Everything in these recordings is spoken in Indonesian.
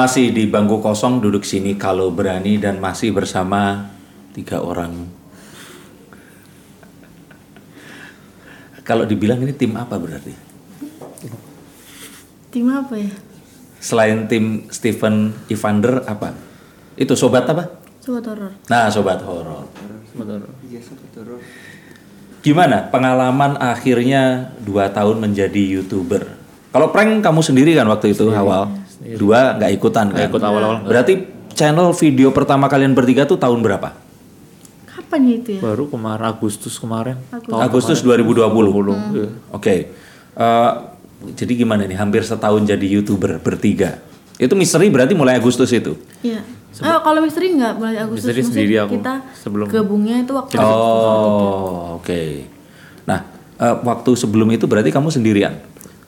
Masih di bangku kosong duduk sini kalau berani dan masih bersama tiga orang. Kalau dibilang ini tim apa berarti? Tim apa ya? Selain tim Steven Evander apa? Itu sobat apa? Sobat horor. Nah, sobat horor. Iya sobat horor. Gimana pengalaman akhirnya dua tahun menjadi youtuber? Kalau prank kamu sendiri kan waktu itu awal, dua nggak ikutan kan? ikut awal-awal. Berarti channel video pertama kalian bertiga tuh tahun berapa? Kapan ya itu ya? Baru kemarin Agustus kemarin. Agustus. Tahun Agustus 2020. Iya. Oke. Eh, jadi gimana nih? Hampir setahun jadi youtuber bertiga. Itu misteri berarti mulai Agustus itu. Iya. Eh, kalau misteri nggak mulai Agustus. Misteri sendiri aku, Kita sebelum- gabungnya itu waktu Oh, oke. Nah, eh, waktu sebelum itu berarti kamu sendirian.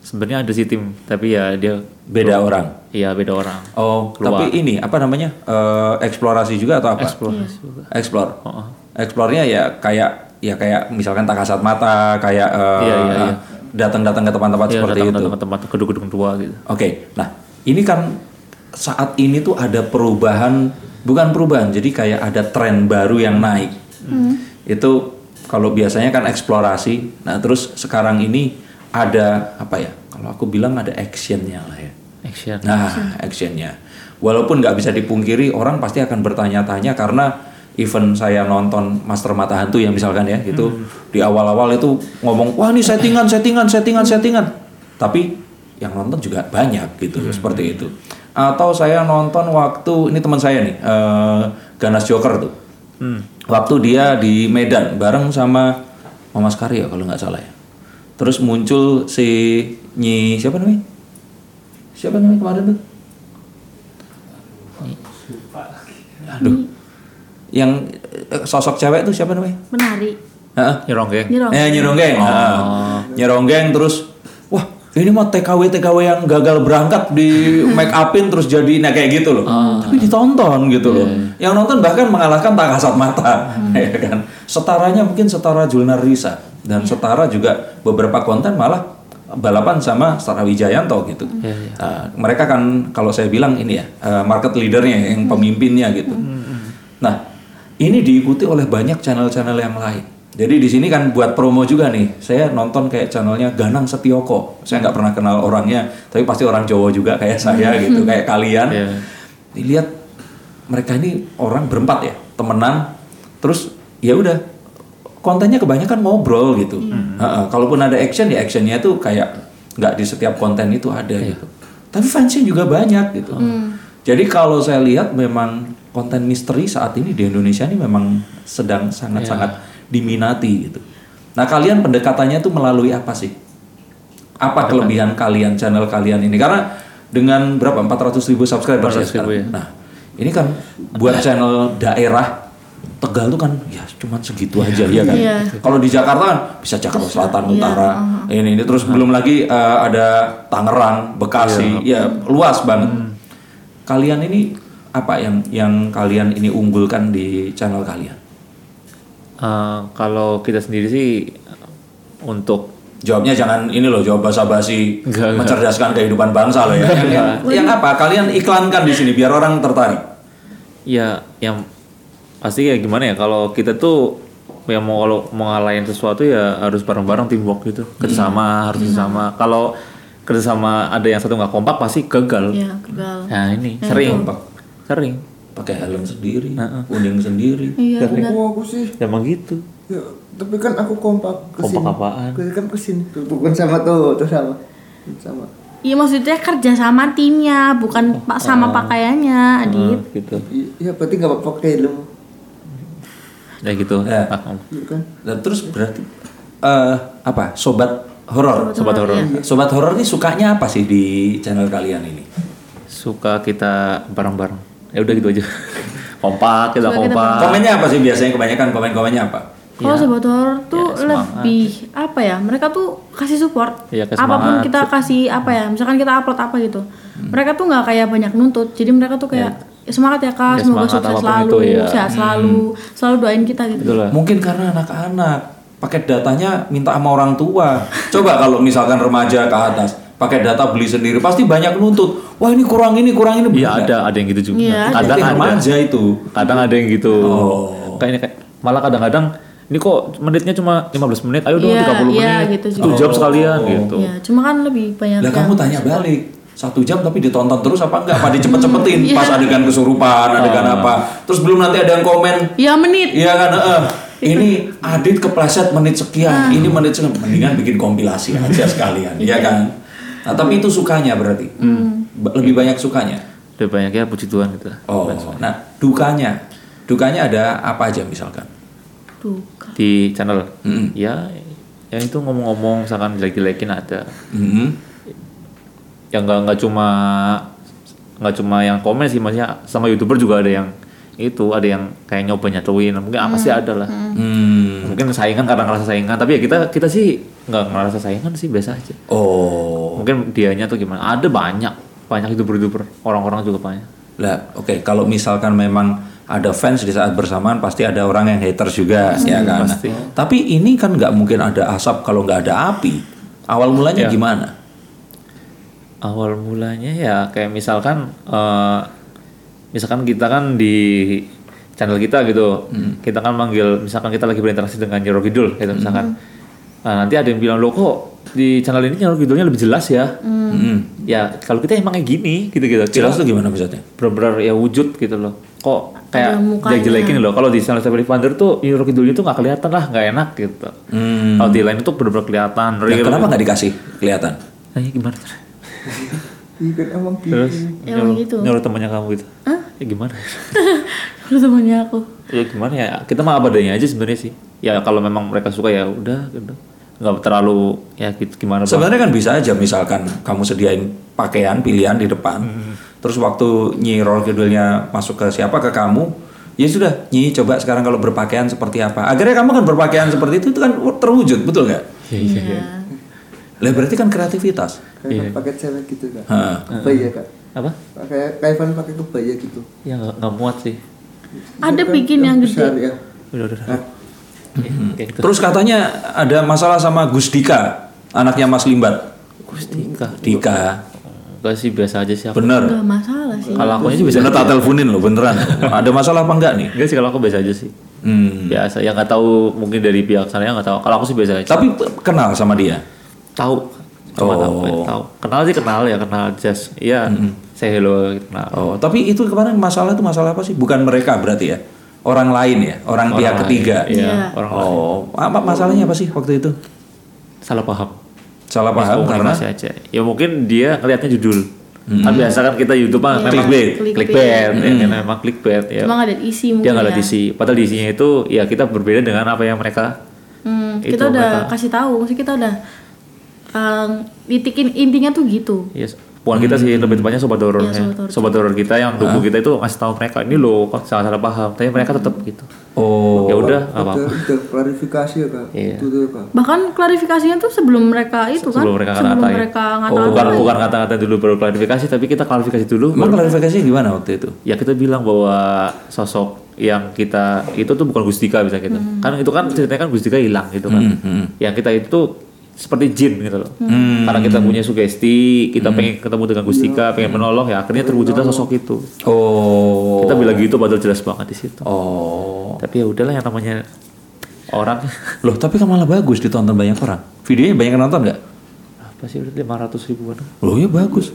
Sebenarnya ada sih tim, tapi ya dia Beda orang. iya beda orang. Oh, Keluar. tapi ini apa namanya? Eh, eksplorasi juga atau apa? Eksplorasi juga. Explore. Oh. Explore-nya ya kayak ya kayak misalkan tak kasat mata, kayak eh, Iya, iya, iya. datang-datang ke tempat-tempat Iya, seperti datang itu. datang ke tempat gedung-gedung tua gitu. Oke, nah ini kan saat ini tuh ada perubahan, bukan perubahan, jadi kayak ada tren baru yang naik. Itu kalau biasanya kan eksplorasi, nah terus sekarang ini ada apa ya? Kalau aku bilang ada actionnya lah ya. Action. Nah, actionnya. Walaupun nggak bisa dipungkiri, orang pasti akan bertanya-tanya karena even saya nonton Master Mata Hantu yang misalkan ya, gitu di awal-awal itu ngomong, wah ini settingan, settingan, settingan, settingan. Tapi yang nonton juga banyak gitu, seperti itu. Atau saya nonton waktu ini teman saya nih, eh, Ganas Joker tuh. Hmm. Waktu dia di Medan bareng sama Mama Skari ya kalau nggak salah ya. Terus muncul si Nyi siapa namanya? Siapa namanya kemarin tuh? Aduh. Yang eh, sosok cewek tuh siapa namanya? menari. Heeh. Nyeronggeng. Nyerong. Eh Nyeronggeng. Heeh. Nyeronggeng terus ini mah TKW TKW yang gagal berangkat di make upin terus jadi nah kayak gitu loh. Tapi ditonton gitu loh. Yang nonton bahkan mengalahkan tak kasat mata, ya kan. Setaranya mungkin setara Julnar Risa dan setara juga beberapa konten malah balapan sama Sara Wijayanto gitu. Nah, mereka kan kalau saya bilang ini ya eh, market leadernya yang pemimpinnya gitu. Nah, ini diikuti oleh banyak channel-channel yang lain. Jadi di sini kan buat promo juga nih. Saya nonton kayak channelnya Ganang Setioko. Saya nggak pernah kenal orangnya, tapi pasti orang Jawa juga kayak saya gitu, kayak kalian. Iya. Dilihat mereka ini orang berempat ya, temenan. Terus ya udah kontennya kebanyakan ngobrol gitu. Heeh, kalaupun ada action ya actionnya tuh kayak nggak di setiap konten itu ada gitu. Tapi fansnya juga banyak gitu. Jadi kalau saya lihat memang konten misteri saat ini di Indonesia ini memang sedang sangat-sangat diminati gitu. Nah kalian pendekatannya tuh melalui apa sih? Apa kelebihan kalian channel kalian ini? Karena dengan berapa 400 ribu subscriber ya 400.000 sekarang. ya. Nah ini kan buat channel daerah Tegal tuh kan ya cuman segitu aja ya kan. Iya. Kalau di Jakarta kan bisa Jakarta Selatan, Iya, Utara, ini ini terus belum lagi eh, ada Tangerang, Bekasi, ya luas banget. Kalian ini apa yang yang kalian ini unggulkan di channel kalian? Eh, kalau kita sendiri sih untuk Jawabnya jangan ini loh, jawab basa-basi mencerdaskan kehidupan bangsa loh ya. yang, yang, yang apa? Kalian iklankan di sini biar orang tertarik. ya yang pasti ya gimana ya kalau kita tuh yang mau kalau mau ngalahin sesuatu ya harus bareng-bareng teamwork gitu. Kerjasama harus kerjasama. Kalau kerjasama ada yang satu nggak kompak pasti gagal. Iya, gagal. nah ini sering. kompak. sering Pakai helm sendiri, kuning sendiri. Iya, benar. Oh aku sih. emang gitu Ya, tapi kan aku kompak ke sini. Kompak apaan? Aku kan ke sini. Tuh, bukan sama tuh, tuh sama. Sama. Iya maksudnya kerja sama timnya, bukan pak sama pakaiannya, Adit. Nah, gitu Iya, berarti nggak apa-apa pakai helm. ya gitu Ya. Ah, Iya kan? Dan terus berarti eh apa? Sobat horor. sobat horor Iya. Sobat horor ini sukanya apa sih di channel kalian ini? suka kita bareng-bareng ya udah gitu aja kompak kita kita kompak Komennya apa sih biasanya kebanyakan komen-komennya apa? Kalau sobat horor tuh Ya, semangat. lebih apa ya? Mereka tuh kasih support. Iya, kasih Apa pun semangat. kita kasih apa ya? Misalkan kita upload apa gitu. Mereka tuh nggak kayak banyak nuntut. Jadi mereka tuh kayak "Ya, semangat ya kak, Ya, semoga sukses selalu, itu, ya. sehat selalu, selalu doain kita gitu. gitu lah Mungkin karena anak-anak paket datanya minta sama orang tua. Coba kalau misalkan remaja ke atas, pakai data beli sendiri pasti banyak nuntut. Wah ini kurang ini kurang ini. Iya ada ada yang gitu juga. Ada. kadang ada. remaja itu. Kadang ada yang gitu. Oh. Kayak ini kayak malah kadang-kadang ini kok menitnya cuma 15 menit, ayo dong Iya, 30 iya, menit. gitu juga. Satu jam sekalian gitu. Iya, cuma kan lebih banyak Lah kamu tanya balik satu jam tapi ditonton terus apa enggak? Apa dicepet-cepetin Iya. pas adegan kesurupan, adegan apa? Terus belum nanti ada yang komen, Ya menit. iya kan? eh, ini Adit kepleset menit sekian, ini menit sekian. Mendingan bikin kompilasi aja sekalian, iya kan? Nah tapi itu sukanya berarti, Ba- lebih banyak sukanya. Lebih banyak ya puji Tuhan gitu. Oh, nah dukanya, dukanya ada apa aja misalkan? Duka. Di channel. Mm. Ya ya itu ngomong-ngomong misalkan jelek-jelekin ada. Mhm. yang nggak nggak cuma nggak cuma yang komen sih maksudnya sama youtuber juga ada yang itu ada yang kayak nyoba nyatuin mungkin apa sih ada lah Hmm. mungkin saingan karena ngerasa saingan tapi ya kita kita sih nggak ngerasa saingan sih biasa aja Oh, mungkin dianya tuh gimana ada banyak banyak youtuber youtuber orang-orang juga banyak Lah, oke kalau misalkan memang ada fans di saat bersamaan pasti ada orang yang haters juga, ya kan. pasti. Tapi ini kan nggak mungkin ada asap kalau nggak ada api. Awal mulanya Ya. gimana? awal mulanya ya kayak misalkan eh, misalkan kita kan di channel kita gitu kita kan manggil misalkan kita lagi berinteraksi dengan Nyiro Kidul gitu misalkan nah, nanti ada yang bilang lo kok di channel ini Nyiro Kidulnya lebih jelas ya Hmm. ya kalau kita emang kayak gini gitu gitu Jelas tuh gimana maksudnya? benar-benar ya wujud gitu loh kok kayak mukanya. jelek-jelekin loh kalau di channel Stephen Vander tuh Nyiro Kidulnya tuh nggak kelihatan lah nggak enak gitu Hmm. kalau di lain itu benar-benar kelihatan real. kenapa nggak dikasih kelihatan? Nah, ya gimana Iya kan emang gitu. terus Ya, nyuruh, gitu. nyuruh temannya kamu gitu ya gimana Terus temannya aku. ya gimana ya kita mah apa adanya aja sebenarnya sih ya kalau memang mereka suka ya udah gitu nggak terlalu ya gitu, gimana Sebenarnya kan bisa aja misalkan kamu sediain pakaian pilihan di depan, terus waktu Nyi Rol Kidulnya masuk ke siapa ke kamu, ya sudah Nyi coba sekarang kalau berpakaian seperti apa. Akhirnya kamu kan berpakaian seperti itu itu kan terwujud betul nggak? Iya. Lah berarti kan kreativitas. Kayak pakai cewek gitu kak. Heeh. Kebaya kak. apa Pakai kayak Ivan pakai kebaya gitu. ya nggak muat sih Ada Kan bikin yang besar gede. ya. udah udah Nah, Ya, gitu Terus katanya ada masalah sama Gus Dika, anaknya Mas Limbat. Gustika Dika, enggak sih biasa aja sih aku bener. Gak masalah sih. kalau aku sih biasa Bener tak teleponin loh beneran. Ada masalah apa enggak nih? enggak sih kalau aku biasa aja sih Hmm. biasa ya nggak tahu mungkin dari pihak sana ya nggak tahu kalau aku sih biasa aja Tapi kenal sama dia. tahu Cuma Oh. tahu tahu kenal sih kenal ya kenal just iya saya hello kenal Oh, tapi itu kemarin masalah itu masalah apa sih? Bukan mereka berarti ya? Orang lain ya, orang, pihak lain, ketiga. iya Iya. orang lain Oh, apa masalahnya apa sih waktu itu? salah paham Salah paham karena aja ya mungkin dia ngelihatnya judul kan biasa kan kita YouTube mah Iya. memang Clickbait. clickbait ya kan memang clickbait ya Cuma nggak ada isi mungkin dia nggak ada ya. isi padahal di isinya itu ya kita berbeda dengan apa yang mereka Hmm, Itu kita udah mereka. kasih tahu, maksudnya kita udah um, titikin intinya tuh gitu. ya bukan kita sih lebih tepatnya sobat horor Iya, ya. sobat horor. sobat horor kita yang dukung kita itu ngasih tahu mereka ini loh kok salah salah paham. Tapi mereka tetap gitu. Oh, ya udah apa-apa. udah klarifikasi ya kak. Iya. Itu tuh kak. Bahkan klarifikasinya tuh sebelum mereka itu kan, sebelum mereka sebelum ngatain mereka oh, bukan bukan kata-kata dulu baru klarifikasi. Tapi kita klarifikasi dulu. Emang baru- klarifikasinya gimana waktu itu? ya kita bilang bahwa sosok yang kita itu tuh bukan Gustika bisa gitu. Kan itu kan ceritanya kan Gustika hilang gitu kan. Yang kita itu seperti jin gitu loh. Karena kita punya sugesti kita pengen ketemu dengan Gustika pengen menolong ya akhirnya terwujudlah sosok itu. Oh, kita bilang gitu padahal jelas banget di situ. Oh, tapi ya udahlah yang namanya orang. Loh tapi kan malah bagus ditonton banyak orang. Videonya banyak yang nonton nggak? apa sih udah 500 ribuan. Loh ya bagus.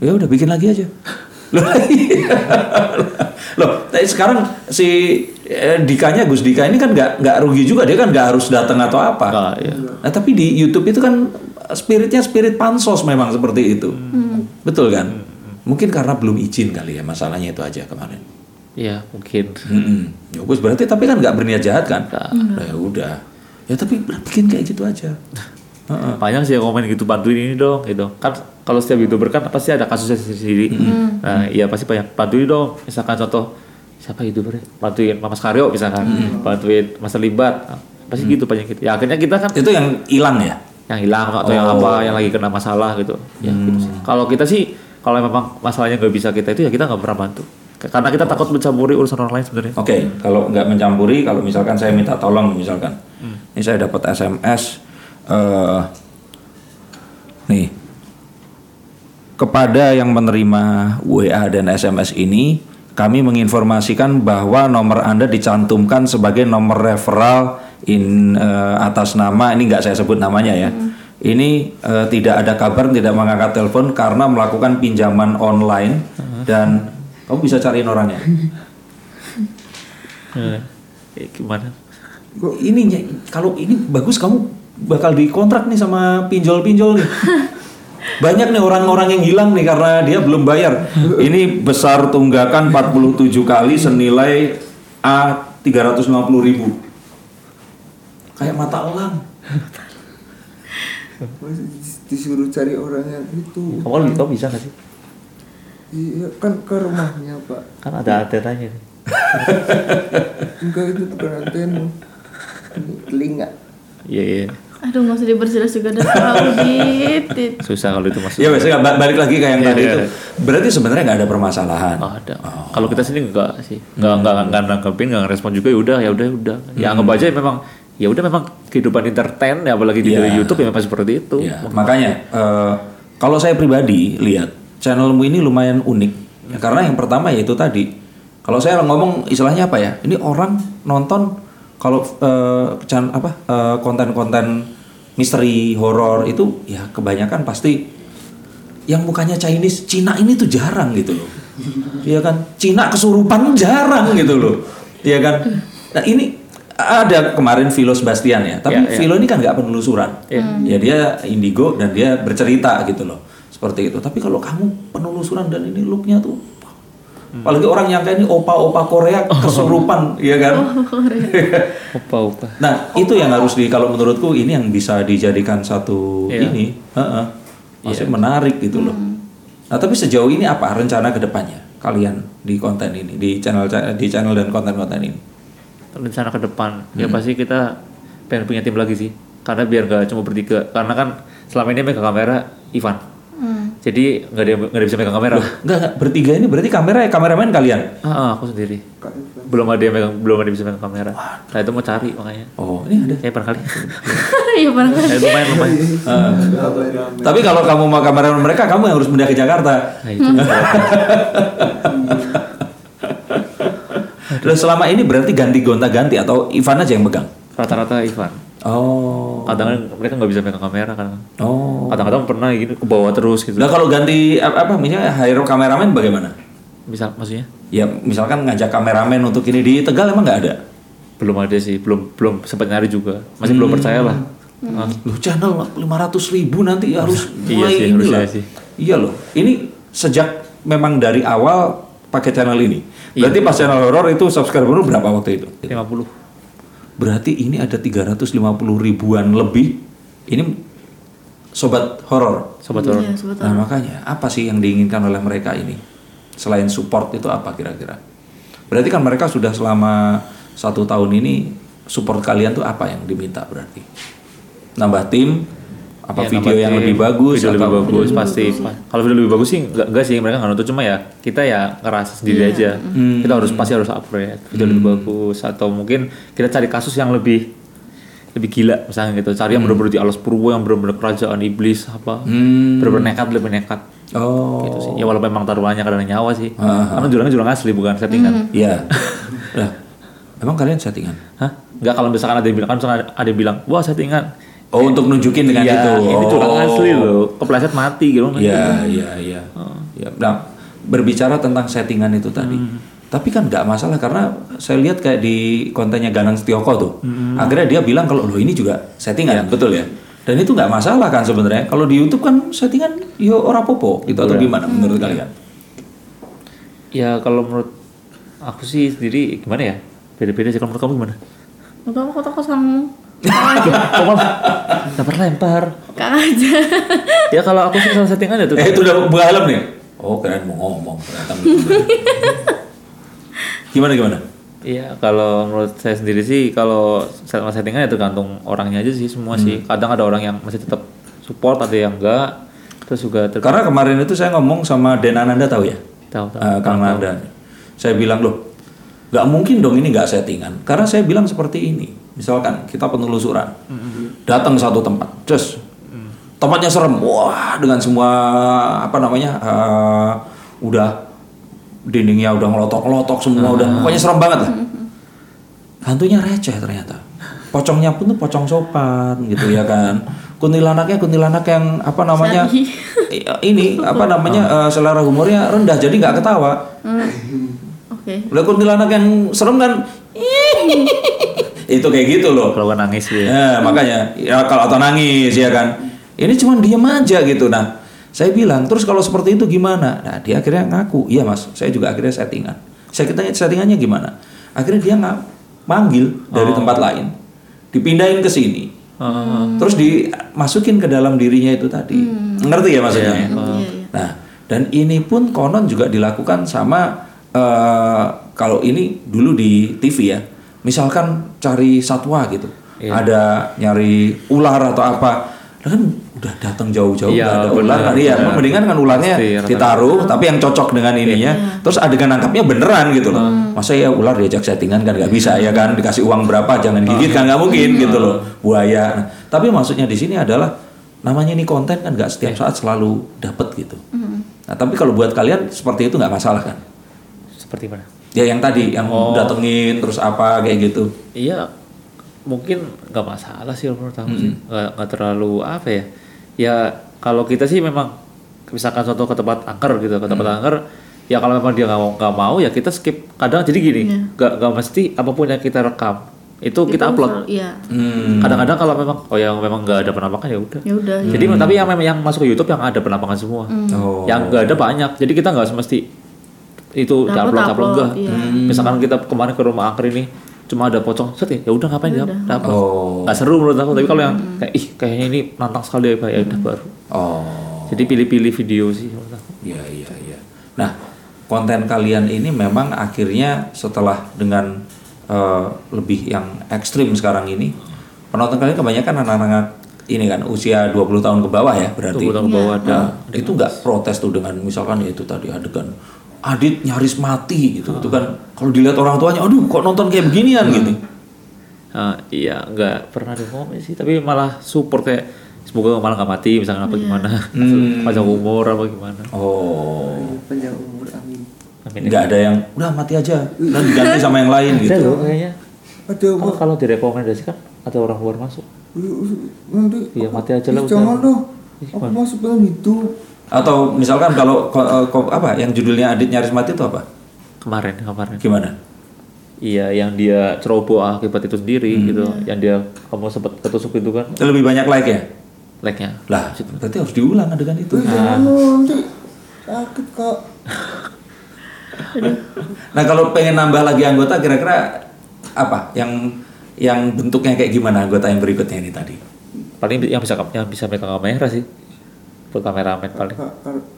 Ya udah bikin lagi aja. Loh, iya. Loh, tapi sekarang si eh, Dikanya Gus Dika ini kan nggak nggak rugi juga dia kan nggak harus datang atau apa. Nggak, ya. Nah tapi di YouTube itu kan spiritnya spirit pansos memang seperti itu, betul kan? Mungkin karena belum izin kali ya masalahnya itu aja kemarin. ya mungkin Hmm. Ya wes, berarti tapi kan nggak berniat jahat kan? Nah, ya udah. Ya tapi bikin kayak gitu aja. Heeh. banyak sih yang komen gitu bantuin ini dong gitu kan kalau setiap youtuber kan pasti ada kasusnya sendiri. Nah iya pasti banyak. Bantuin dong. Misalkan contoh siapa youtuber ya? bantuin Mas Karyo misalkan. Bantuin Mas Libat pasti gitu banyak gitu. Ya akhirnya kita kan Itu yang hilang ya? yang hilang atau yang apa yang lagi kena masalah gitu. Ya gitu sih. kalau kita sih kalau memang masalahnya nggak bisa kita itu ya kita nggak pernah bantu. Karena kita takut mencampuri urusan orang lain sebenarnya. Oke, kalau nggak mencampuri, kalau misalkan saya minta tolong, misalkan, ini saya dapat SMS, eh nih, kepada yang menerima WA dan SMS ini, kami menginformasikan bahwa nomor Anda dicantumkan sebagai nomor referral in eh, atas nama ini nggak saya sebut namanya ya. Ini eh, tidak ada kabar, tidak mengangkat telepon karena melakukan pinjaman online dan kamu bisa cariin orangnya. Eh, eh, gimana? Ini kalau ini bagus kamu bakal dikontrak nih sama pinjol-pinjol nih. Banyak nih orang-orang yang hilang nih karena dia belum bayar. Ini besar tunggakan 47 kali senilai A 350 ribu. Kayak mata elang. Disuruh cari orang yang itu Kamu lebih tahu bisa nggak sih? iya kan ke rumahnya pak Kan ada antenanya enggak itu bukan antena ini telinga Iya iya. Aduh nggak usah diperjelas juga udah tahu dit. Susah kalau itu masuk. Ya biasanya ba- balik lagi ke yang Iya, tadi iya, itu. iya. Berarti sebenarnya nggak ada permasalahan. Oh, ada. Kalau kita sini enggak sih. Enggak enggak enggak nangkepin, enggak ngerespon juga ya udah ya udah udah. Ya anggap aja memang ya udah memang kehidupan entertain ya apalagi di Iya. YouTube ya memang seperti itu. Ya, makanya eh, kalau saya pribadi lihat channelmu ini lumayan unik Ya, karena yang pertama yaitu tadi kalau saya ngomong istilahnya apa ya ini orang nonton kalau chan- apa eh, konten-konten misteri horor itu ya kebanyakan pasti yang mukanya Chinese Cina ini tuh jarang gitu loh. Iya kan? Cina kesurupan jarang gitu loh. Iya kan? Nah ini ada kemarin Vilo Sebastian ya tapi Iya, iya. Vilo ini kan nggak penelusuran. Ya dia indigo dan dia bercerita gitu loh seperti itu. Tapi kalau kamu penelusuran dan ini looknya tuh apalagi orang yang kayak ini opa-opa Korea kesurupan ya kan Opa opa. nah itu yang harus di kalau menurutku ini yang bisa dijadikan satu Iya. ini Heeh. masih menarik gitu loh nah tapi sejauh ini apa rencana ke depannya kalian di konten ini di channel di channel dan konten-konten ini Rencana ke depan ya pasti kita pengen punya tim lagi sih. Karena biar nggak cuma bertiga. Karena kan selama ini megang kamera Ivan. Jadi nggak ada nggak ada bisa megang kamera. Enggak, enggak, bertiga ini berarti kamera kameramen kalian. Ah, ah, aku sendiri. Belum ada yang megang belum ada yang bisa megang kamera. Nah itu mau cari makanya. Oh, ini ada. Kayak pernah kali. Iya barangkali. Eh, lumayan lumayan. Tapi kalau kamu mau kameramen mereka, kamu yang harus pindah ke Jakarta. Nah itu. Dan selama ini berarti ganti gonta-ganti atau Ivan aja yang megang? Rata-rata Ivan. Oh. Kadang mereka nggak bisa megang kamera kan. Oh. Kadang-kadang pernah gitu ke bawah terus gitu. Nah kalau ganti apa, apa misalnya hire kameramen bagaimana? Misal maksudnya? Ya misalkan ngajak kameramen untuk ini di Tegal emang nggak ada? Belum ada sih, belum belum sempat nyari juga. Masih belum percaya lah. Ah, Loh channel 500 ribu nanti harus Iya mulai sih, ini harusnya lah. sih. Iya loh. Ini sejak memang dari awal pakai channel ini. Iya. Berarti pas channel horor itu subscriber berapa waktu itu? 50. Berarti ini ada 350 ribuan lebih. Ini sobat horor. Sobat horor. Iya, Nah makanya apa sih yang diinginkan oleh mereka ini? Selain support itu apa kira-kira? Berarti kan mereka sudah selama satu tahun ini support kalian tuh apa yang diminta berarti? Nambah tim? Apa Ya, video yang lebih bagus? Video lebih bagus pasti. Kalau video lebih bagus sih enggak, enggak sih mereka nggak nuntut cuma ya kita ya ngerasa sendiri aja. Kita harus pasti harus upgrade video lebih bagus atau mungkin kita cari kasus yang lebih lebih gila misalnya gitu. Cari yang benar-benar di alas purwo yang benar-benar kerajaan iblis apa. Hmm. Benar-benar nekat lebih nekat. Oh, Gitu sih. Ya walaupun memang taruhannya kadang nyawa sih. Karena jurangnya jurang asli bukan settingan. iya. Lah, emang kalian settingan? Hah? Enggak kalau misalkan ada yang bilang kan misalkan ada, ada yang bilang, "Wah, settingan." Oh, untuk nunjukin dengan Iya, itu. ini jurang Oh. asli loh. Kepleset mati gitu. Iya, iya, iya. Ya, Nah, berbicara tentang settingan itu tadi. Tapi kan nggak masalah karena saya lihat kayak di kontennya Ganang Setioko tuh. Akhirnya dia bilang kalau loh ini juga settingan, betul ya? Dan itu nggak masalah kan sebenarnya. Kalau di YouTube kan settingan yo ora popo gitu atau gimana menurut kalian? Ya kalau menurut aku sih sendiri gimana ya? Beda-beda sih kalau menurut kamu gimana? Atau aku kosong Kamu malah dapat lempar. Kang aja. Ya kalau aku sih salah settingan ya tuh. Eh itu udah buka helm nih. Oh keren mau ngomong ternyata. gimana gimana? Iya kalau menurut saya sendiri sih kalau sama settingan ya tergantung orangnya aja sih semua sih. Kadang ada orang yang masih tetap support, ada yang enggak. Terus juga ter- Karena kemarin itu saya ngomong sama Den Ananda tahu ya? tahu tahu. Eh, Kang Nanda. Saya bilang loh, nggak mungkin dong ini nggak settingan. Karena saya bilang seperti ini. Misalkan kita penelusuran, datang satu tempat, terus tempatnya serem. Wah, dengan semua apa namanya? eh, udah dindingnya udah ngelotok-ngelotok semua udah pokoknya serem banget lah. Hantunya receh ternyata. Pocongnya pun tuh pocong sopan gitu ya kan. Kuntilanaknya kuntilanak yang apa namanya? Ini apa namanya? eh, selera humornya rendah jadi nggak ketawa. Oke. Udah kuntilanak yang serem kan itu kayak gitu loh. Kalau nangis gitu ya. Ya, makanya ya kalau atau nangis ya kan. Ini cuma diam aja gitu. Nah, saya bilang, terus kalau seperti itu gimana? Nah, dia akhirnya ngaku, iya mas, saya juga akhirnya settingan. Saya tanya settingannya gimana? Akhirnya dia nggak manggil dari tempat lain, dipindahin ke sini, terus dimasukin ke dalam dirinya itu tadi. Ngerti ya maksudnya? ya? Iya, iya. Nah, dan ini pun konon juga dilakukan sama eh, kalau ini dulu di TV ya. Misalkan cari satwa gitu. Ada nyari ular atau apa. Nah, kan udah datang jauh-jauh Iya, nggak ada benar. ular kan iya, Iya. mendingan kan ularnya Pasti, ditaruh tapi yang cocok dengan ininya. Terus adegan nangkapnya beneran gitu loh. Masa ya ular diajak settingan kan nggak bisa ya kan dikasih uang berapa jangan gigit kan nggak mungkin gitu loh. Buaya. Nah, tapi maksudnya di sini adalah namanya ini konten kan nggak setiap saat selalu dapet gitu. Nah, tapi kalau buat kalian seperti itu nggak masalah kan? Seperti mana? Ya yang tadi yang datengin terus apa kayak gitu. Iya, mungkin nggak masalah sih menurut aku sih. Nggak terlalu apa ya. Ya kalau kita sih memang misalkan contoh ke tempat angker gitu, ke tempat angker. Ya kalau memang dia nggak mau nggak mau ya kita skip. Kadang jadi gini, nggak nggak mesti apa pun yang kita rekam itu kita upload. Iya. Hmm. Kadang-kadang kalau memang oh yang memang nggak ada penampakan ya udah. Ya udah. Jadi tapi yang memang yang masuk ke YouTube yang ada penampakan semua. Oh. Yang nggak ada banyak. Jadi kita nggak semesti itu Upload, upload upload upload, enggak. iya. Misalkan kita kemarin ke rumah angker ini cuma ada pocong set ya udah ngapain ya dapat Oh. nggak seru menurut aku tapi kalau yang kayak ih kayaknya ini nantang sekali ya Pak, ya udah baru Oh. jadi pilih-pilih video sih menurut aku Iya iya iya. Nah konten kalian ini memang akhirnya setelah dengan eh, lebih yang ekstrim sekarang ini penonton kalian kebanyakan anak-anak ini kan usia 20 tahun ke bawah ya berarti. 20 tahun ke bawah ada Nah, itu nggak protes tuh dengan misalkan ya itu tadi adegan Adit nyaris mati gitu itu kan. Kalau dilihat orang tuanya aduh kok nonton kayak beginian? Gitu. Ah, iya nggak pernah ada komen sih tapi malah support kayak semoga malah nggak mati misalkan apa gimana. Panjang umur apa gimana. Oh. Panjang umur amin. Amin. Nggak ada yang udah mati aja dan diganti sama yang lain ada gitu. loh kayaknya. Ada kalau kalau direkomendasikan ada orang luar masuk. Nanti Iya, mati aja lah. Jangan dong. Aku masuk dalam hidup. Atau misalkan kalau ko- eh, ko- apa yang judulnya Adit nyaris mati itu apa? Kemarin kemarin. Gimana? Iya yang dia ceroboh akibat itu sendiri gitu. Yang dia kamu sempat ketusuk itu kan? Lebih banyak like ya? Like-nya. Lah berarti harus diulang adegan itu. Dong, nanti. Sakit kak. nah kalau pengen nambah lagi anggota kira-kira apa? Yang yang bentuknya kayak gimana anggota yang berikutnya ini tadi? Paling yang bisa yang bisa megang kamera sih buat kameramen paling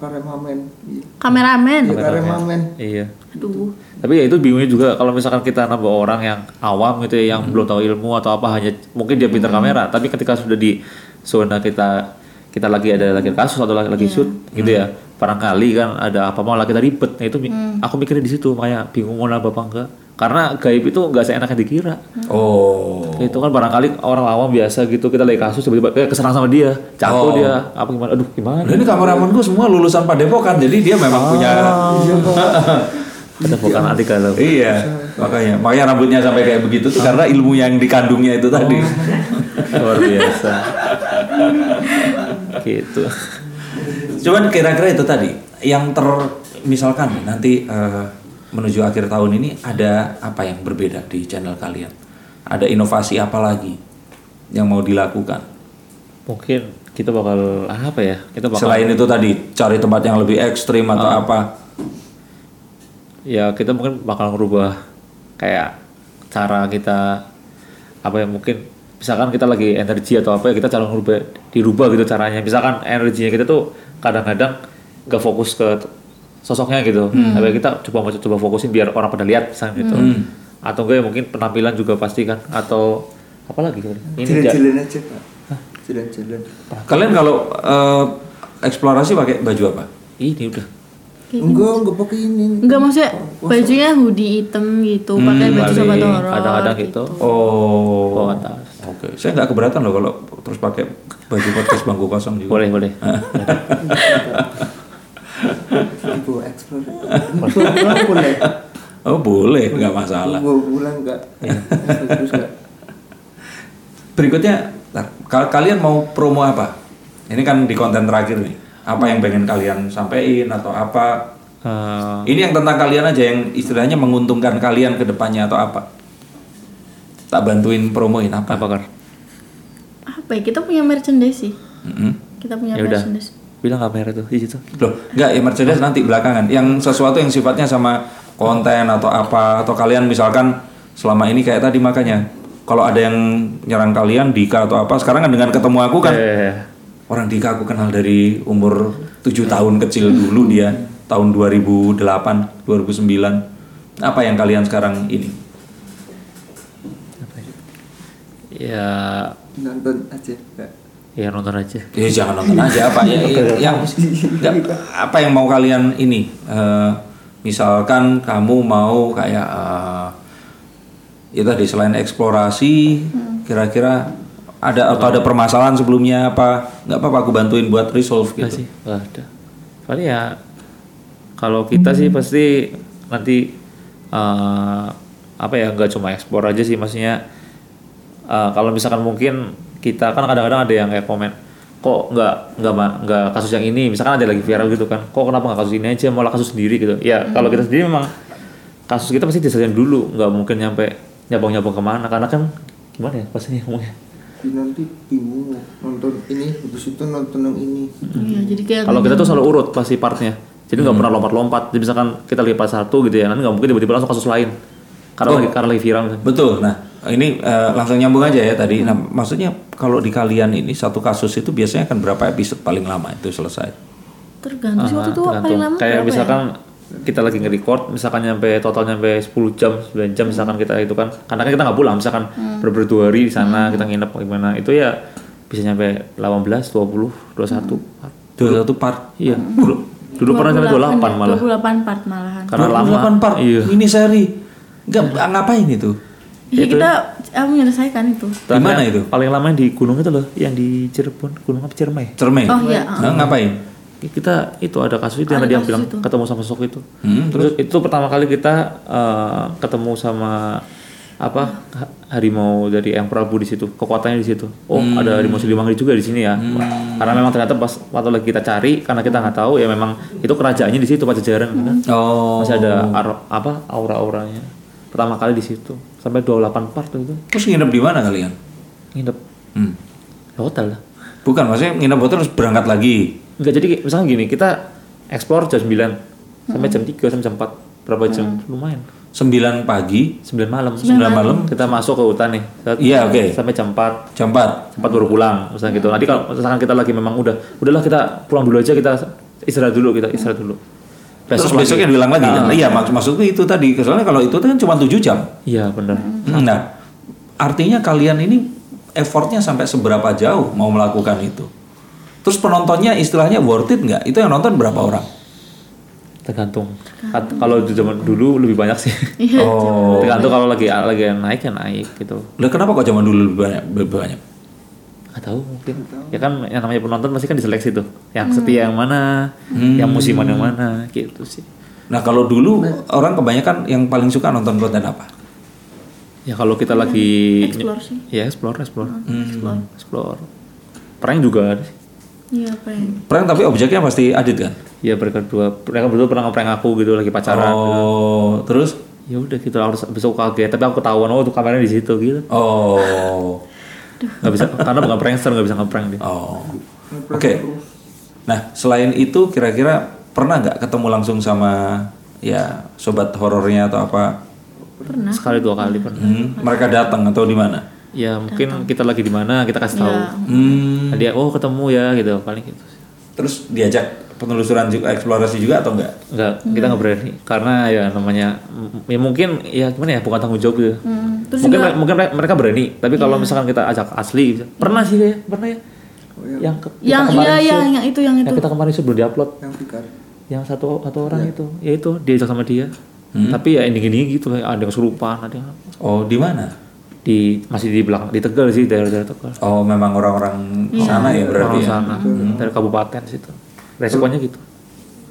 karemamen. Iya, Kameramen. Iya, karemamen. iya Aduh. tapi ya itu bingungnya juga kalau misalkan kita nambah orang yang awam gitu ya yang belum tahu ilmu atau apa hanya mungkin dia pintar kamera tapi ketika sudah di zona kita kita lagi ada lagi kasus atau lagi, lagi shoot gitu ya barangkali kan ada apa malah kita ribet. Nah itu mi- aku mikirnya di situ makanya bingung mau nambah apa enggak. Karena gaib itu nggak seenaknya dikira. Oh. Itu kan barangkali orang awam biasa gitu kita lagi kasus tiba-tiba kayak kesenang sama dia Oh. jatuh dia. Apa gimana? Aduh gimana? Nah, ini kameramanku semua lulusan Padepokan jadi dia memang punya kita bukan anti galau. Iya makanya makanya rambutnya sampai kayak begitu tuh karena ilmu yang dikandungnya itu tadi. Luar biasa. Gitu Cuman kira-kira itu tadi yang ter misalkan nanti eh, menuju akhir tahun ini ada apa yang berbeda di channel kalian? Ada inovasi apa lagi yang mau dilakukan? mungkin kita bakal apa ya kita bakal Selain itu tadi cari tempat yang lebih ekstrim atau apa? ya kita mungkin bakal ngerubah kayak cara kita apa ya mungkin misalkan kita lagi energi atau apa ya kita cara ngerubah dirubah gitu caranya. Misalkan energinya kita tuh kadang-kadang nggak fokus ke sosoknya gitu. Tapi kita coba coba fokusin biar orang pada lihat misalnya gitu. Atau enggak ya mungkin penampilan juga pasti kan. Atau apa lagi ini ja- Jalan-jalan aja kak. Jalan-jalan. Kalian kalau eh, eksplorasi pakai baju apa? ini udah. Enggak, enggak pakai ini. Enggak maksudnya bajunya hoodie hitam gitu, pakai baju sobat horor. kadang-kadang gitu. Oh, bawa Oke, saya nggak keberatan loh kalau terus pakai Baju podcast bangku kosong juga. Boleh, boleh. Ibu boleh. Oh boleh, nggak masalah. Pulang enggak? Bagus enggak? Berikutnya, kalian mau promo apa? Ini kan di konten terakhir nih. Apa yang pengen kalian sampaikan atau apa? Eh, Ini yang tentang kalian aja yang istilahnya menguntungkan kalian ke depannya atau apa? Tak bantuin promoin apa? apa kar? Apa ya? Kita punya merchandise sih. Mm-mm. Kita punya Ya udah. merchandise. Bilang kamera tuh di situ. Loh, enggak ya Mercedes nanti belakangan. Yang sesuatu yang sifatnya sama konten atau apa atau kalian misalkan selama ini kayak tadi makanya kalau ada yang nyerang kalian Dika atau apa sekarang kan dengan ketemu aku kan Eh, orang Dika aku kenal dari umur 7 tahun kecil dulu dia tahun 2008 2009 apa yang kalian sekarang ini ya Nonton aja. enggak? ya nonton aja. ya jangan nonton aja apa ya, ya- yang enggak, apa yang mau kalian ini Eh, misalkan kamu mau kayak eh, ya tadi selain eksplorasi kira-kira ada atau ada permasalahan sebelumnya apa nggak apa-apa aku bantuin buat resolve gitu sih, ada. Paling ya kalau kita sih pasti nanti eh, apa ya nggak cuma ekspor aja sih maksudnya eh, kalau misalkan mungkin kita kan kadang-kadang ada yang kayak komen kok nggak nggak nggak kasus yang ini misalkan ada lagi viral gitu kan kok kenapa nggak kasus ini aja malah kasus sendiri gitu ya kalau kita sendiri memang kasus kita pasti diselesaikan dulu nggak mungkin nyampe nyabang nyabang ke mana karena kan gimana ya pastinya ngomongnya nanti bingung nonton ini habis itu nonton yang ini. Iya, jadi kayak Kalau kita tuh selalu urut pasti partnya. Jadi nggak pernah lompat-lompat. Jadi misalkan kita lagi part satu gitu ya, nanti nggak mungkin tiba-tiba langsung kasus lain. Karena lagi karena lagi viral. misalnya. betul nah ini eh, langsung nyambung aja ya tadi nah maksudnya kalau di kalian ini satu kasus itu biasanya akan berapa episode paling lama itu selesai tergantung sih waktu Ah, itu paling tergantung. lama Kayak ya? misalkan kita lagi nge-record, misalkan nyampe total nyampe 10 jam, 9 jam misalkan kita itu kan. Karena kan kita nggak pulang, misalkan Hmm. berburu dua hari di sana, kita nginep gimana. Itu ya bisa nyampe 18, 20, 21. dua satu part Iya. Dulu, dulu pernah sampai 28 ya, malah. 28 part malahan. Karena lama. 28 part Iya. ini seri nggak ngapain itu? Iya kita aku menyelesaikan itu. Di mana itu? Paling lama yang di gunung itu loh, yang di Cirebon, gunung apa? Ciremai? cermai Oh iya. Nah, ngapain? Kita itu ada kasus itu yang Ada tadi yang kasus bilang itu. ketemu sama sosok itu. Hmm, terus itu pertama kali kita eh, ketemu sama apa ha- harimau dari yang Prabu di situ kekuatannya di situ. Oh Hmm. ada harimau Siliwangi juga di sini ya. Karena memang ternyata pas waktu lagi kita cari karena kita nggak tahu ya memang itu kerajaannya di situ Pajajaran kan? Oh. Masih ada ar- apa aura-auranya pertama kali di situ sampai 28 part itu terus nginep di mana kalian nginep hmm. di hotel lah bukan maksudnya nginep hotel terus berangkat lagi Enggak jadi misalnya gini, kita explore jam 9 sampai jam 3 sampai jam 4. Berapa jam? Lumayan. 9 pagi 9 malam. 9 malam Kita masuk ke hutan nih. Iya, oke. Sampai jam 4. jam 4 Jam 4 baru pulang. Misalnya gitu. Nanti kalau misalkan kita lagi memang udah udahlah kita pulang dulu aja kita istirahat dulu kita istirahat dulu. Terus lagi. besoknya diulang lagi kan? iya mak maksudku itu tadi soalnya kalau itu kan cuma 7 jam Iya benar. nah artinya kalian ini effortnya sampai seberapa jauh mau melakukan itu terus penontonnya istilahnya worth it nggak itu yang nonton berapa orang Tergantung. Kalau di zaman dulu lebih banyak sih. Iya. oh Tergantung kalau lagi lagi naik ya naik gitu. lah kenapa kok zaman dulu lebih banyak lebih banyak Gak tahu mungkin. Ya kan yang namanya penonton pasti kan diseleksi tuh. Yang setia yang mana, yang musiman yang mana gitu sih. nah kalau dulu orang kebanyakan yang paling suka nonton konten apa Ya kalau kita lagi Explore sih. Ya explore, explore, Explore. explore. Prank juga ada. sih. Iya, prank. prank tapi objeknya pasti adit kan Ya mereka berdua, mereka berdua pernah ngeprank aku gitu lagi pacaran. oh terus Ya udah gitu harus besok kaget, tapi aku ketahuan oh tuh kameranya di situ gitu. oh Gak bisa karena bukan prankster gak bisa ngeprank dia. Oh, oke. Nah, selain itu kira-kira pernah nggak ketemu langsung sama ya sobat horornya atau apa? Pernah. Sekali dua kali pernah. Hmm, mereka datang atau di mana? Ya mungkin kita lagi di mana kita kasih tahu. Ya. Hmm, Nah, dia oh ketemu ya gitu paling gitu. sih. terus diajak penelusuran juga, eksplorasi juga atau enggak? Enggak, kita nggak berani karena ya namanya ya mungkin ya gimana ya bukan tanggung jawab gitu. Hmm, Terus mungkin juga mungkin mereka berani, tapi kalau misalkan kita ajak asli. Pernah sih kayak pernah ya. Yang ke, kita yang kemarin iya iya yang itu yang itu. yang kita kemarin belum diupload. Yang pikar. Yang satu satu orang itu, ya itu diajak sama dia. Tapi ya ending-ending gitu kayak ada yang kesurupan, ada yang Oh, di mana? di masih di belakang di Tegal sih daerah-daerah Tegal. Oh, memang orang-orang sana ya berarti Orang ya. sana dari kabupaten situ. Resikonya gitu.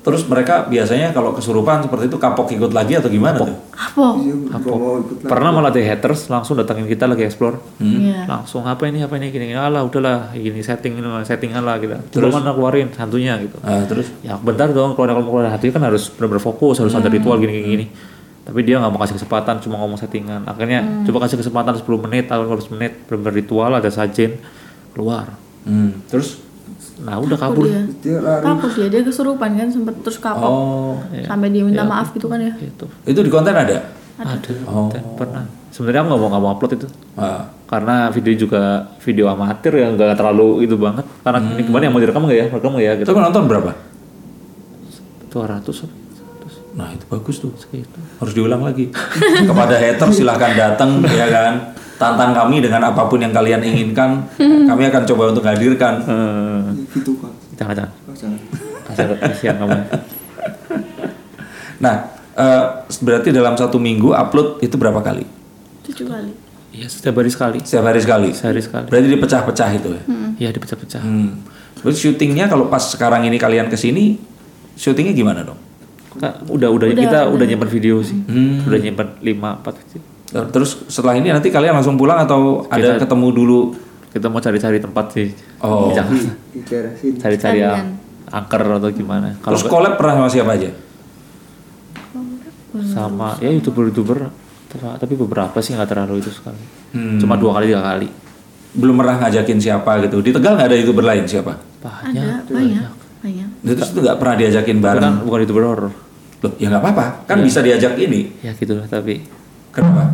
Terus mereka biasanya kalau kesurupan seperti itu kapok ikut lagi atau gimana tuh? Apa? Iya, gua mau ikut lah. Pernah malah ada haters langsung datangin kita lagi explore. Iya. Langsung apa ini apa ini gini gini alah udahlah gini setting ini settingan lah gitu. Terus mana keluarin hantunya gitu. Ah, terus Ya bentar dong kalau keluar hantunya kan harus benar-benar fokus harus ada ritual gini gini gini. Tapi dia nggak mau kasih kesempatan cuma ngomong settingan. Akhirnya coba kasih kesempatan 10 menit atau 15 menit benar ritual ada sajen keluar. hmm, terus Nah udah kabur. dia. Dia lari. Takut dia, dia kesurupan kan sempet terus kapok. oh, Sampai dia minta maaf gitu kan ya. Gitu. itu di konten ada? Ada. Oh. Pernah. Sebenarnya aku nggak mau nggak mau upload itu. Ah, karena video juga video amatir yang nggak terlalu itu banget karena ini Hmm. kemarin yang mau direkam nggak ya direkam nggak ya gitu itu penonton berapa? 200 Nah, itu bagus tuh. segitu Harus diulang lagi. Kepada hater silahkan datang ya kan. Tantang kami dengan apa pun yang kalian inginkan. Kami akan coba untuk hadirkan. Eh, Gitu kan. jangan jangan Oh, jangan. kasihan kasihan kamu Nah, eh, berarti dalam satu minggu upload itu berapa kali? Tujuh kali. iya setiap hari sekali Setiap hari sekali. sehari sekali Berarti dipecah-pecah itu ya. iya dipecah-pecah Hmm. Terus syutingnya kalau pas sekarang ini kalian ke sini, syutingnya gimana dong? Kak, udah udah kita udah nyimpan video sih udah nyimpan 5 4 video. Terus setelah ini nanti kalian langsung pulang atau ada ketemu dulu? kita mau cari-cari tempat sih Oh. Di, di daerah sini. cari-cari yang angker atau gimana Terus collab pernah sama siapa aja? sama ya youtuber-youtuber tapi beberapa sih nggak terlalu itu sekali Hmm. cuma dua kali tiga kali Belum pernah ngajakin siapa gitu. Di Tegal nggak ada youtuber lain siapa? banyak Ada banyak, banyak. Terus itu nggak pernah diajakin bareng. kan bukan youtuber horror Loh, ya nggak apa-apa. Kan bisa diajak ini. ya gitu lah tapi Kenapa?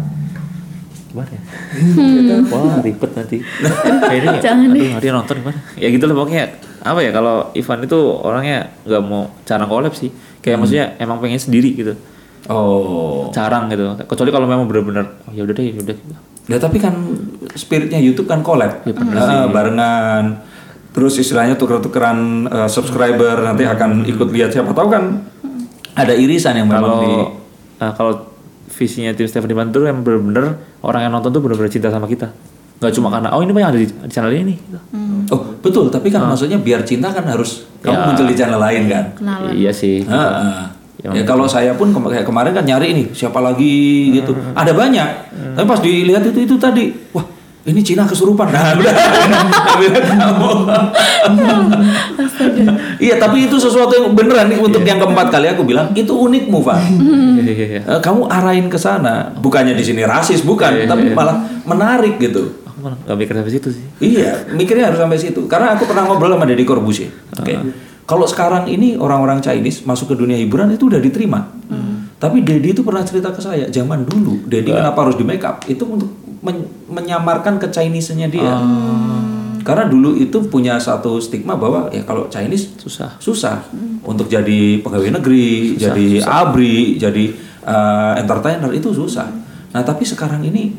gimana ya wah ribet nanti kayaknya Jangan aduh dia nonton gimana ya gitu lah pokoknya apa ya kalau Ivan itu orangnya nggak mau jarang collab sih kayak maksudnya emang pengen sendiri gitu Oh. jarang gitu kecuali kalau memang benar-benar oh ya udah deh ya udah. Ya tapi kan spiritnya YouTube kan collab. Ya, Eh, barengan. Terus istilahnya tuker-tukeran eh, subscriber nanti akan ikut lihat siapa tahu kan ada irisan yang memang kalau di nah, kalau visinya tim Stephanie Bantu yang benar-benar orang yang nonton tuh benar-benar cinta sama kita nggak cuma karena oh ini mah yang ada di, di channel ini gitu. Oh, betul, tapi kan maksudnya biar cinta kan harus kamu Ya. muncul di channel lain kan. Kenalan. iya sih Heeh. Ya, Ya, kalau saya pun kema- kayak kemarin kan nyari ini siapa lagi gitu. Ada banyak. Tapi pas dilihat itu itu tadi, wah ini Cina kesurupan. Nah, udah. Kamu. Iya, tapi itu sesuatu yang beneran nih untuk yang keempat kali aku bilang itu unik Mufa. Iya, iya, iya. Eh, Kamu arahin ke sana, bukannya di sini rasis bukan, tapi malah menarik gitu. aku malah nggak mikir sampai situ sih Iya, mikirnya harus sampai situ. Karena aku pernah ngobrol sama Deddy Corbuzier. Oke. Kalau sekarang ini orang-orang Chinese masuk ke dunia hiburan itu udah diterima. Tapi Deddy itu pernah cerita ke saya, zaman dulu Deddy kenapa harus di make up? Itu untuk men- menyamarkan ke Chinese-nya dia. Karena dulu itu punya satu stigma bahwa ya kalau Chinese susah susah untuk jadi pegawai negeri, jadi abri, jadi uh, entertainer itu susah. Nah tapi sekarang ini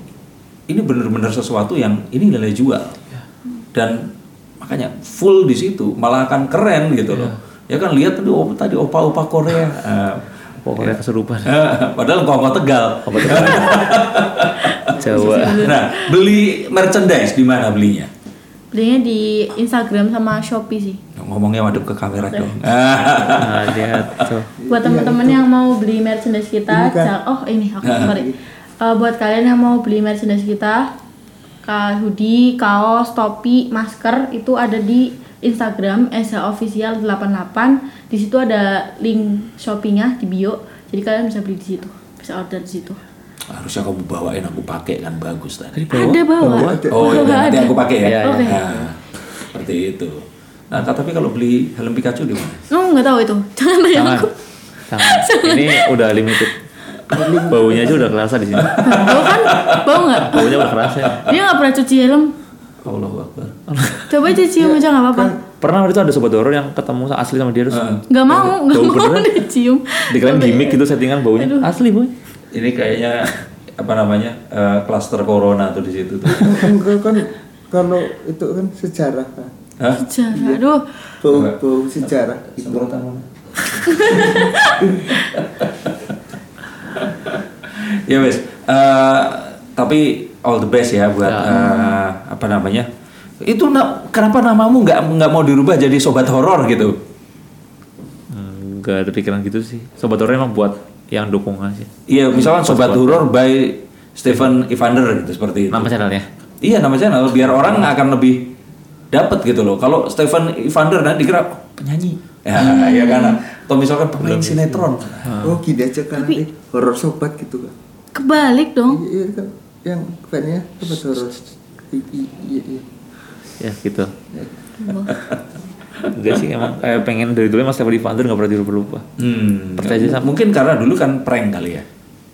ini benar-benar sesuatu yang ini nilai jual dan makanya full di situ malah akan keren gitu loh. Ya kan lihat tuh oh, tadi opa-opa Korea. Uh, pokoknya keserupan padahal kok tegal. Jawa Nah, beli merchandise di mana belinya? Belinya di Instagram sama Shopee sih. Ngomongnya madep ke kamera dong. nah lihat tuh Buat teman-teman yang mau beli merchandise kita, ja- oh ini aku sorry. Eh, buat kalian yang mau beli merchandise kita, ka hoodie, kaos, topi, masker itu ada di Instagram Esa Official 88. Di situ ada link Shopee-nya di bio. Jadi kalian bisa beli di situ, bisa order di situ. Harusnya kamu bawain aku pakai kan bagus tadi. Ada bawa. Oh, ya, nanti ada. aku pakai ya. Iya, iya. Nah, seperti itu. Nah, tapi kalau beli helm Pikachu di mana? Oh nggak tahu itu. Jangan tanya aku. jangan ini udah limited baunya aja udah kerasa di sini Bau kan? Bau nggak? baunya udah kerasa ya. Dia nggak pernah cuci helm. Allahu Akbar. Coba aja cium aja nggak apa-apa. pernah waktu itu ada sobat horor yang ketemu asli sama dia terus Nggak mau, nggak mau beneran. dicium. dikirain gimmick gitu settingan baunya asli boy Ini kayaknya apa namanya? eh, klaster corona tuh di situ tuh. Enggak kan kalau itu kan sejarah kan. Hah? Sejarah, aduh. Bau bau sejarah. Semprotan mana? ya wes. Eh, tapi all the best ya buat eh, apa namanya itu na- kenapa namamu nggak nggak mau dirubah jadi sobat horor gitu Hmm, Nggak ada pikiran gitu sih. Sobat horor emang buat yang dukung aja. iya misalkan sobat horor by Stephen Evander gitu seperti itu Nama channelnya. iya nama channel biar orang akan lebih dapat gitu loh kalau Stephen Evander nanti dikira "Oh, penyanyi ya ya kan atau misalkan pemain sinetron Oh gini aja kan nanti horor sobat gitu kan. Kebalik dong. Iya kan yang fannya sobat horor. Iya iya. Ya gitu. Enggak sih emang kayak pengen dari dulu mas Stefan Evander nggak pernah dirubah-rubah. hmm, Percaya aja sama- mungkin karena dulu kan prank kali ya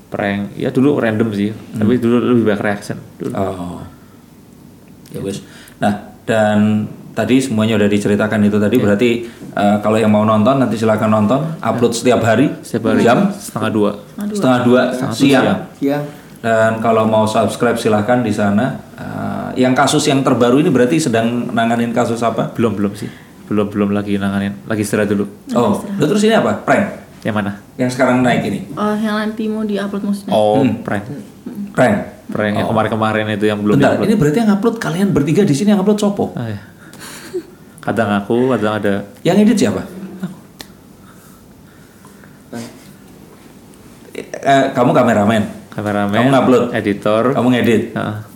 Prank, ya dulu random sih. Tapi dulu lebih banyak reaction. Dulu. Oh. Ya wes. Nah, dan tadi semuanya udah diceritakan itu tadi berarti eh, kalau yang mau nonton nanti silakan nonton, upload setiap hari, Setiap hari jam setengah dua. setengah dua siang. Siang. Dan kalau mau subscribe silahkan di sana. Eh, yang kasus yang terbaru ini berarti sedang nanganin kasus apa? Belum belum sih. Belum belum lagi nanganin. Lagi istirahat dulu. Oh, lu terus ini apa? Prank. Yang mana? Yang sekarang naik ini. Oh, yang nanti mau diupload maksudnya. Oh, Hmm. prank. Prank. Prank yang kemarin-kemarin itu yang belum Bentar, di-upload. ini berarti yang upload kalian bertiga di sini yang upload Sopo. Ah, ya. Kadang aku, kadang ada Yang edit siapa? Eh, kamu kameramen, kameramen, Kamu ngupload? editor. kamu ngedit. Terus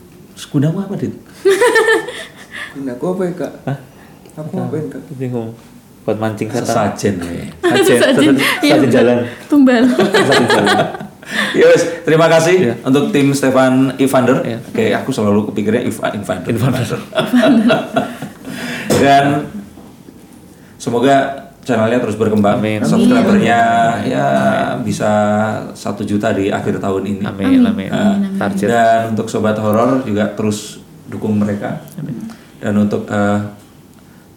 gunamu apa, Dit? Guna aku apa ya kak? Hah? Aku ngapain kak? bingung. Buat mancing setan. Sesajen ya. Sajen, sajen, Iya, sajen jalan. Tumbal. Sajen jalan. Ya wes, terima kasih Iya. untuk tim Stefan Evander. Iya. Oke, aku selalu kepikirnya Ivan Evander. Evander. Dan semoga channelnya terus berkembang. Amin. Subscribernya ya bisa satu juta di akhir tahun ini. Amin, amin. Nah, Target. Dan untuk sobat horor juga terus dukung mereka. Dan untuk eh,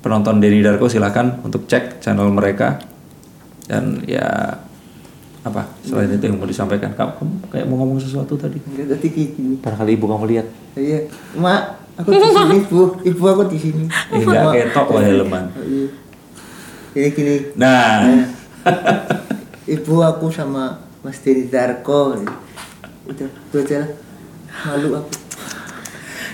penonton Denny Darko silakan untuk cek channel mereka. Dan ya apa selain itu yang mau disampaikan kamu, kamu kayak mau ngomong sesuatu tadi Enggak tadi gini. Barangkali ibu kamu lihat. Iya. Mak, aku di sini ibu. Ibu aku di sini. enggak Mak. ketok wae leman Ini gini. nah Ibu aku sama Mas Denny Darko. Udah, itu aja lah. Malu aku.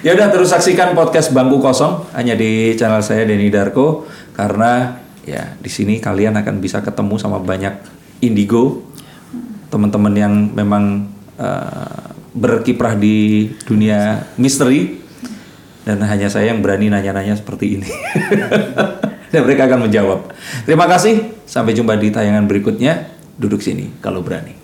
Ya udah terus saksikan podcast Bangku Kosong hanya di channel saya Denny Darko karena ya di sini kalian akan bisa ketemu sama banyak indigo teman-teman yang memang eh, berkiprah di dunia misteri dan hanya saya yang berani nanya-nanya seperti ini. dan mereka akan menjawab. Terima kasih, sampai jumpa di tayangan berikutnya. Duduk sini kalau berani.